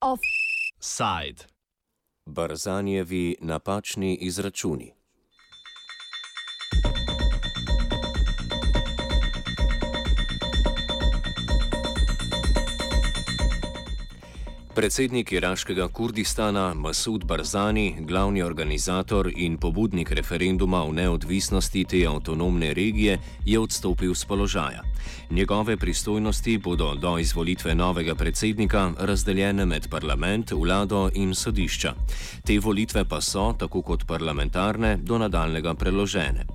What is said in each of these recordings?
Offside. Barzanjevi napačni izračuni. Predsednik iraškega Kurdistana Masud Barzani, glavni organizator in pobudnik referenduma o neodvisnosti te avtonomne regije, je odstopil z položaja. Njegove pristojnosti bodo do izvolitve novega predsednika razdeljene med parlament, vlado in sodišča. Te volitve pa so, tako kot parlamentarne, do nadaljnega preložene.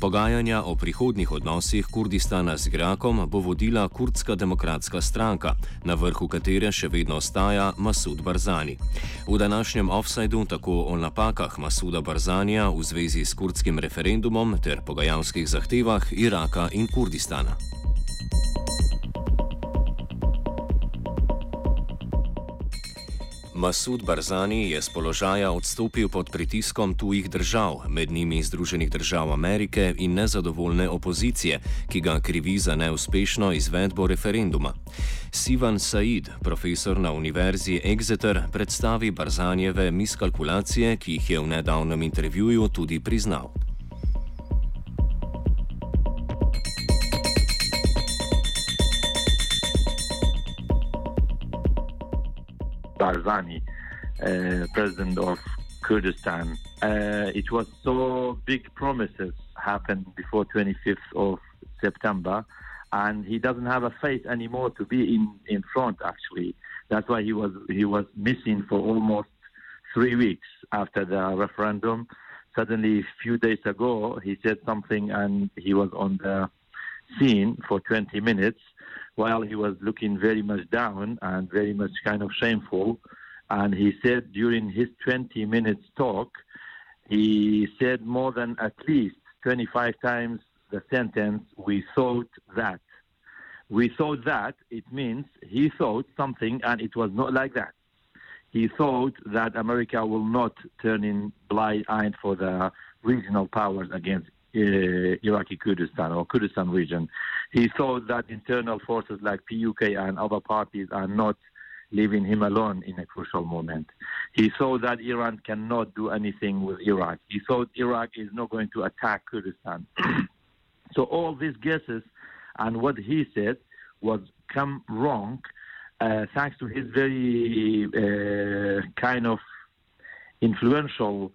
Pogajanja o prihodnih odnosih Kurdistana z Irakom bo vodila Kurdska demokratska stranka, na vrhu katere še vedno ostaja Masud Barzani. V današnjem offsajdu tako o napakah Masuda Barzanija v zvezi s kurdskim referendumom ter pogajalskih zahtevah Iraka in Kurdistana. Masud Barzani je z položaja odstopil pod pritiskom tujih držav, med njimi Združenih držav Amerike in nezadovoljne opozicije, ki ga krivi za neuspešno izvedbo referenduma. Sivan Said, profesor na Univerzi Exeter, predstavi Barzanjeve miskalkulacije, ki jih je v nedavnem intervjuju tudi priznal. Barzani, uh, president of Kurdistan. Uh, it was so big promises happened before 25th of September, and he doesn't have a face anymore to be in, in front. Actually, that's why he was he was missing for almost three weeks after the referendum. Suddenly, a few days ago, he said something, and he was on the scene for 20 minutes while he was looking very much down and very much kind of shameful. And he said during his 20 minutes talk, he said more than at least 25 times the sentence, we thought that. We thought that, it means he thought something and it was not like that. He thought that America will not turn in blind eye for the regional powers against Iraqi Kurdistan or Kurdistan region. He thought that internal forces like PUK and other parties are not leaving him alone in a crucial moment. He saw that Iran cannot do anything with Iraq. He thought Iraq is not going to attack Kurdistan. so all these guesses and what he said was come wrong uh, thanks to his very uh, kind of influential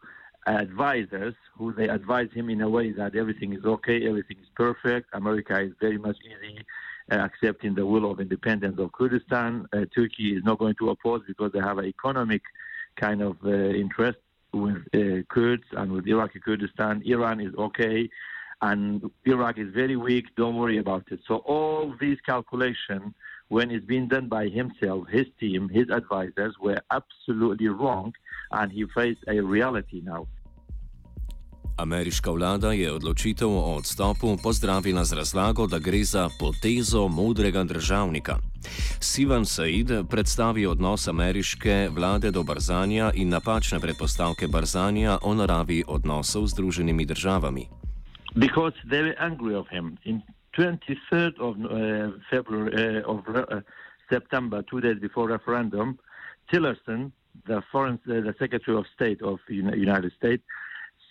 advisors who they advise him in a way that everything is okay, everything is perfect. America is very much easy uh, accepting the will of independence of Kurdistan. Uh, Turkey is not going to oppose because they have an economic kind of uh, interest with uh, Kurds and with Iraqi Kurdistan. Iran is okay, and Iraq is very weak. Don't worry about it. So all these calculations, when it's been done by himself, his team, his advisors, were absolutely wrong, and he faced a reality now. Ameriška vlada je odločitev o odstopu pozdravila z razlago, da gre za potezo modrega državnika. Sivan Said predstavi odnos ameriške vlade do Barzanja in napačne predpostavke Barzanja o naravi odnosov z Združenimi državami. Because they were angry of him. In 23rd of uh, February uh, of uh, September, two days before referendum, Tillerson, the foreign, uh, the Secretary of State of United States,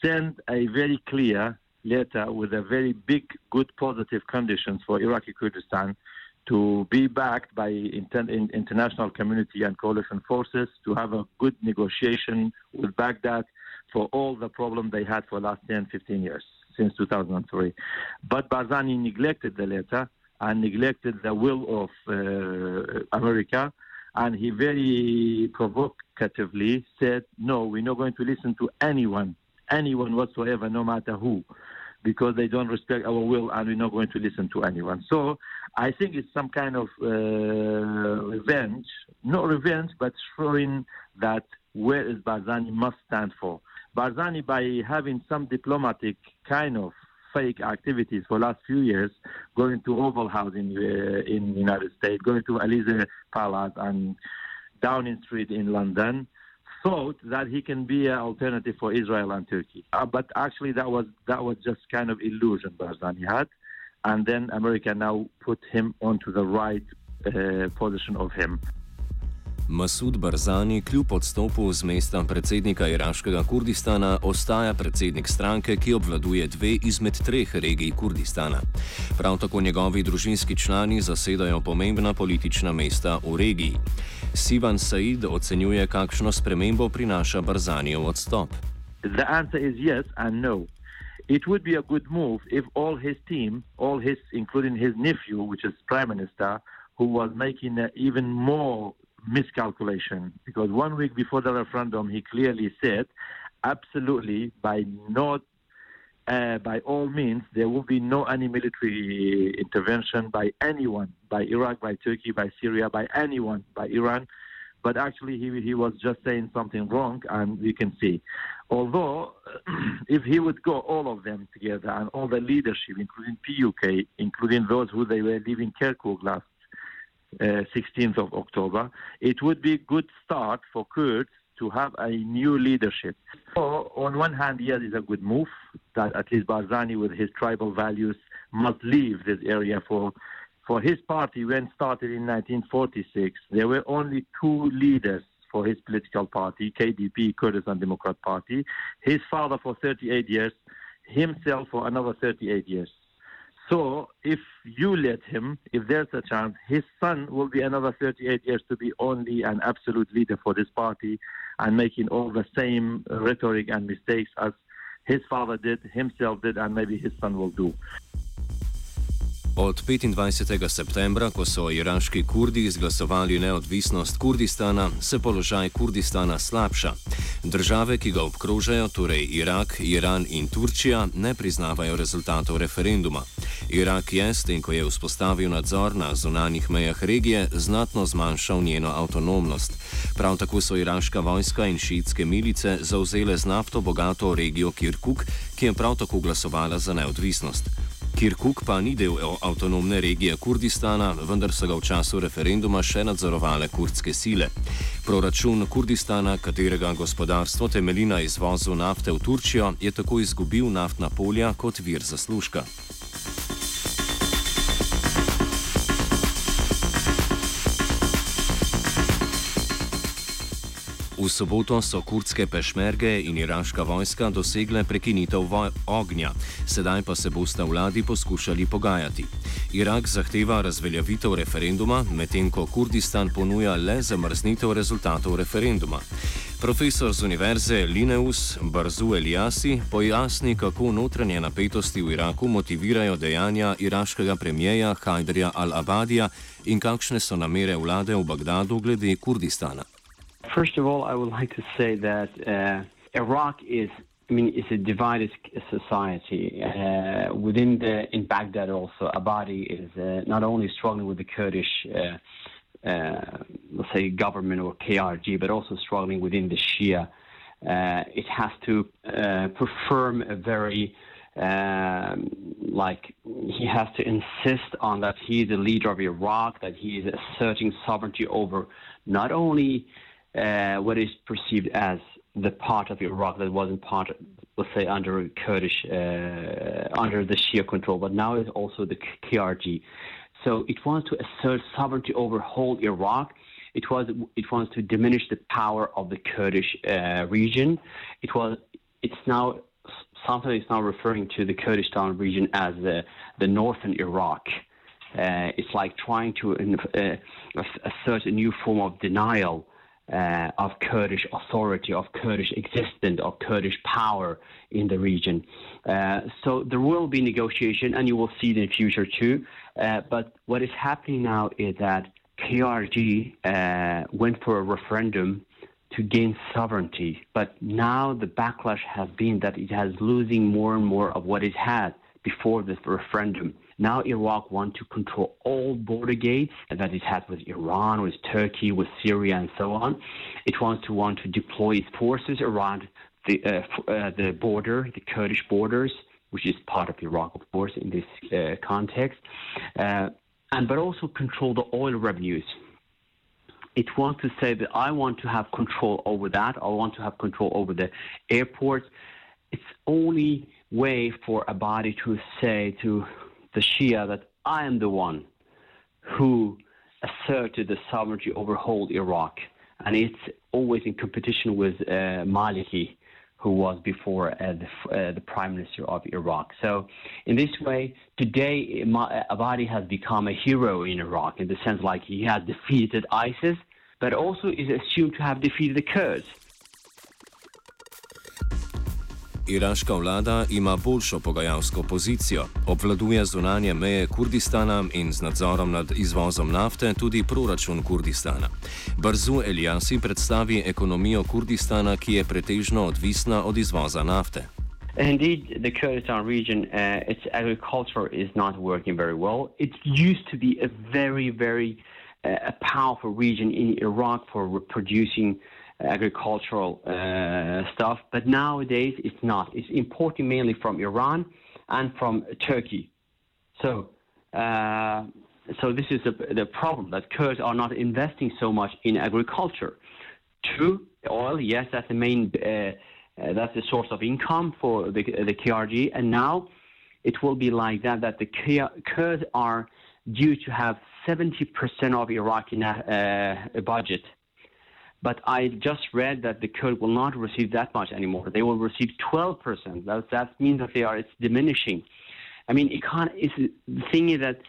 sent a very clear letter with a very big, good, positive conditions for Iraqi Kurdistan to be backed by inter- international community and coalition forces, to have a good negotiation with Baghdad for all the problems they had for the last 10, 15 years, since 2003. But Barzani neglected the letter and neglected the will of uh, America, and he very provocatively said, no, we're not going to listen to anyone anyone whatsoever, no matter who, because they don't respect our will and we're not going to listen to anyone. So I think it's some kind of uh, revenge, not revenge, but showing that where is Barzani must stand for. Barzani, by having some diplomatic kind of fake activities for last few years, going to Oval House in uh, in the United States, going to Elysee Palace and Downing Street in London, thought that he can be an alternative for Israel and Turkey. Uh, but actually, that was that was just kind of illusion Barzani had, and then America now put him onto the right uh, position of him. Masud Barzani kljub odstopu z mesta predsednika iraškega Kurdistana ostaja predsednik stranke, ki obvladuje dve izmed treh regij Kurdistana. Prav tako njegovi družinski člani zasedajo pomembna politična mesta v regiji. Sivan Said ocenjuje, kakšno spremembo prinaša Barzanijev odstop. No. It would be a good move if all his team, all his, including his nephew, which is prime minister, who was making even more miscalculation because one week before the referendum, he clearly said, absolutely, by not, uh, by all means, there will be no any military intervention by anyone, by Iraq, by Turkey, by Syria, by anyone, by Iran. But actually, he he was just saying something wrong, and you can see. Although, if he would go all of them together and all the leadership, including PUK, including those who they were leaving Kirkuk last uh, 16th of October, it would be a good start for Kurds to have a new leadership. So on one hand, yes, it's a good move that at least Barzani, with his tribal values, must leave this area for. For his party, when started in 1946, there were only two leaders for his political party, KDP, Kurdistan Democrat Party. His father for 38 years, himself for another 38 years. So if you let him, if there's a chance, his son will be another 38 years to be only an absolute leader for this party and making all the same rhetoric and mistakes as his father did, himself did, and maybe his son will do. Od 25. septembra, ko so iraški kurdi izglasovali neodvisnost Kurdistana, se položaj Kurdistana slabša. Države, ki ga obkrožajo, torej Irak, Iran in Turčija, ne priznavajo rezultatov referenduma. Irak je, s tem, ko je vzpostavil nadzor na zunanjih mejah regije, znatno zmanjšal njeno avtonomnost. Prav tako so iraška vojska in šiitske milice zauzele z nafto bogato regijo Kirkuk, ki je prav tako glasovala za neodvisnost. Kirkuk pa ni del avtonomne regije Kurdistana, vendar so ga v času referenduma še nadzorovale kurdske sile. Proračun Kurdistana, katerega gospodarstvo temelji na izvozu nafte v Turčijo, je tako izgubil naftna polja kot vir zaslužka. V soboto so kurdske pešmerge in iraška vojska dosegle prekinitev ognja, sedaj pa se boste vladi poskušali pogajati. Irak zahteva razveljavitev referenduma, medtem ko Kurdistan ponuja le zamrznitev rezultatov referenduma. Profesor z univerze Lineus Barzu Eliasi pojasni, kako notranje napetosti v Iraku motivirajo dejanja iraškega premijeja Hajderja al-Abadija in kakšne so namere vlade v Bagdadu glede Kurdistana. First of all, I would like to say that uh, Iraq is, I mean, it's a divided society. Uh, within the, in Baghdad also, Abadi is uh, not only struggling with the Kurdish, uh, uh, let's say, government or KRG, but also struggling within the Shia. Uh, it has to perform a very um, like he has to insist on that he is the leader of Iraq, that he is asserting sovereignty over not only uh, what is perceived as the part of Iraq that wasn't part, let's say, under Kurdish, uh, under the Shia control, but now is also the KRG. So it wants to assert sovereignty over whole Iraq. It was it wants to diminish the power of the Kurdish uh, region. It was it's now sometimes it's now referring to the Kurdistan region as the the northern Iraq. Uh, it's like trying to uh, assert a new form of denial uh, of Kurdish authority, of Kurdish existence, of Kurdish power in the region. Uh, so there will be negotiation, and you will see it in the future too. Uh, but what is happening now is that KRG uh, went for a referendum to gain sovereignty, but now the backlash has been that it has losing more and more of what it had before this referendum. Now Iraq wants to control all border gates that it has with Iran, with Turkey, with Syria, and so on. It wants to want to deploy its forces around the uh, uh, the border, the Kurdish borders, which is part of Iraq, of course, in this uh, context, uh, and but also control the oil revenues. it wants to say that I want to have control over that. I want to have control over the airports. It's only way for Abadi to say to the Shia that I am the one who asserted the sovereignty over whole Iraq, and it's always in competition with uh, Maliki, who was before uh, the, uh, the, prime minister of Iraq. So, in this way, today Abadi has become a hero in Iraq in the sense like he has defeated ISIS, but also is assumed to have defeated the Kurds. Iraška vlada ima boljšo pogajalsko pozicijo, obvladuje zunanje meje Kurdistana in z nadzorom nad izvozom nafte tudi proračun Kurdistana. Brzu Eliasi predstavi ekonomijo Kurdistana, ki je pretežno odvisna od izvoza nafte. Indeed, the Kurdistan region, uh, its agriculture is not working very well. It used to be a very, very uh, a powerful region in Iraq for producing agricultural uh, stuff, but nowadays it's not. It's imported mainly from Iran and from Turkey. So, uh, so this is a, the problem that Kurds are not investing so much in agriculture. True, oil, yes, that's the main, uh, uh that's the source of income for the, the KRG, and now it will be like that. That the Kurds are due to have 70% of Iraqi uh, budget but I just read that the Kurd will not receive that much anymore. They will receive 12%. That, that means that they are, it's diminishing. I mean, can't, it's, the thing is that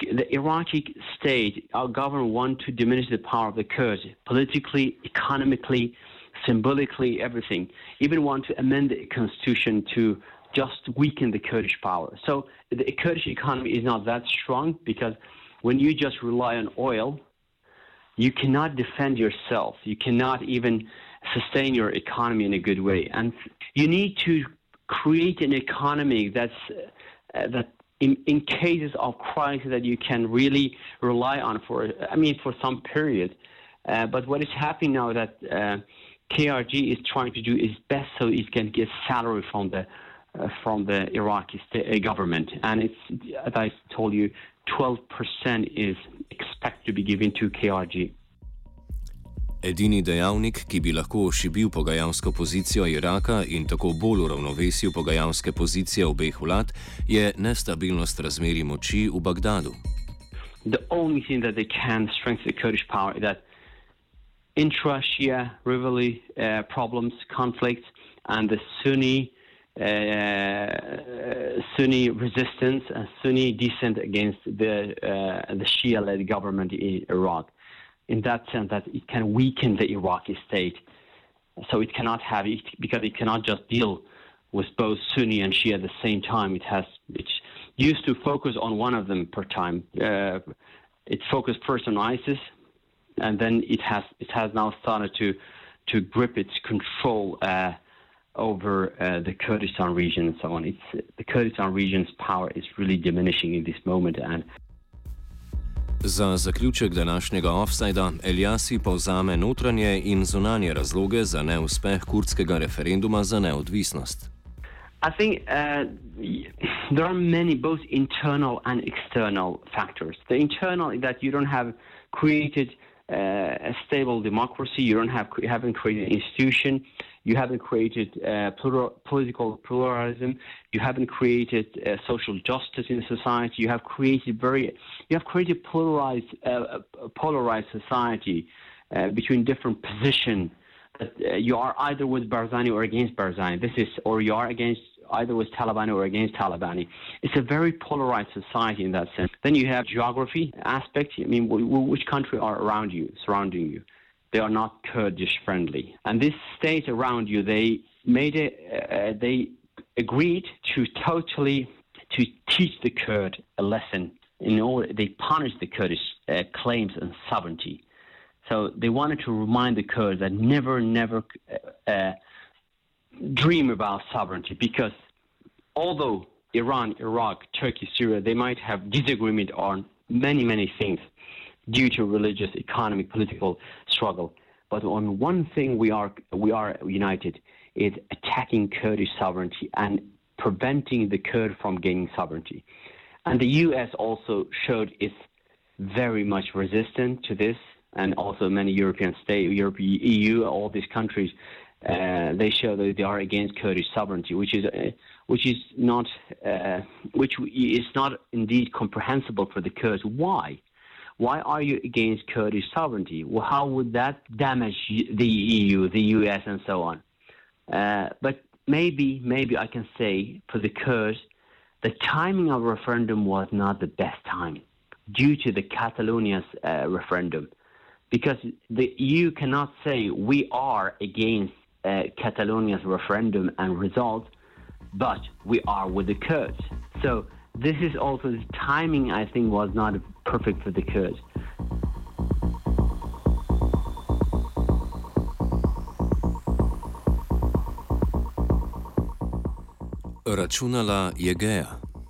the Iraqi state, our government want to diminish the power of the Kurds politically, economically, symbolically, everything. Even want to amend the constitution to just weaken the Kurdish power. So the Kurdish economy is not that strong because when you just rely on oil, you cannot defend yourself. You cannot even sustain your economy in a good way. And you need to create an economy that's uh, that in, in cases of crisis that you can really rely on for I mean for some period. Uh, but what is happening now that uh, KRG is trying to do is best so it can get salary from the uh, from the Iraqi state, uh, government, and it's as I told you, 12% is to be given to KRG. Edini dejavnik, ki bi lahko ošibil pogajalsko pozicijo Iraka in tako bolj uravnovesil pogajalske pozicije obeh vlad, je nestabilnost razmeri moči v Bagdadu. The only thing that they can strengthen the Kurdish power is that intra-Shia rivalry uh, problems, conflicts, and the Sunni Sunni resistance and Sunni dissent against the uh, the Shia-led government in Iraq. In that sense, that it can weaken the Iraqi state, so it cannot have it because it cannot just deal with both Sunni and Shia at the same time. It has it used to focus on one of them per time. Uh, it focused first on ISIS, and then it has it has now started to to grip its control uh, over uh, the Kurdistan region and so on. It's, the Kurdistan region's power is really diminishing in this moment. And Za zaključek današnjega offsajda Eliasi povzame notranje in zunanje razloge za neuspeh kurdskega referenduma za neodvisnost. I think uh, there are many, both internal and external factors. The internal is that you don't have created uh, a stable democracy, you don't have haven't created an institution, You haven't created uh, plural, political pluralism. You haven't created uh, social justice in society. You have created very, you have created polarized, uh, polarized society uh, between different positions. Uh, you are either with Barzani or against Barzani. This is, or you are against either with Talabani or against Talabani. It's a very polarized society in that sense. Then you have geography aspect. I mean, which country are around you, surrounding you? They are not Kurdish friendly. And this state around you, they made it, uh, they agreed to totally to teach the Kurd a lesson. In order, they punished the Kurdish uh, claims on sovereignty. So they wanted to remind the Kurds that never, never uh, uh dream about sovereignty because although Iran, Iraq, Turkey, Syria, they might have disagreement on many, many things due to religious, economic, political struggle. But on one thing we are we are united is attacking Kurdish sovereignty and preventing the Kurd from gaining sovereignty. And the U.S. also showed it's very much resistant to this. and also many European states, Europe, EU, all these countries, uh, they show that they are against Kurdish sovereignty, which is uh, which is not uh, which is not indeed comprehensible for the Kurds. Why? Why are you against Kurdish sovereignty? Well, how would that damage the EU, the US, and so on? Uh, but maybe, maybe I can say for the Kurds, the timing of referendum was not the best time due to the Catalonia's uh, referendum, because the EU cannot say we are against uh, Catalonia's referendum and result, but we are with the Kurds. So this is also the timing. I think was not perfect for the Kurds. Računala je geja.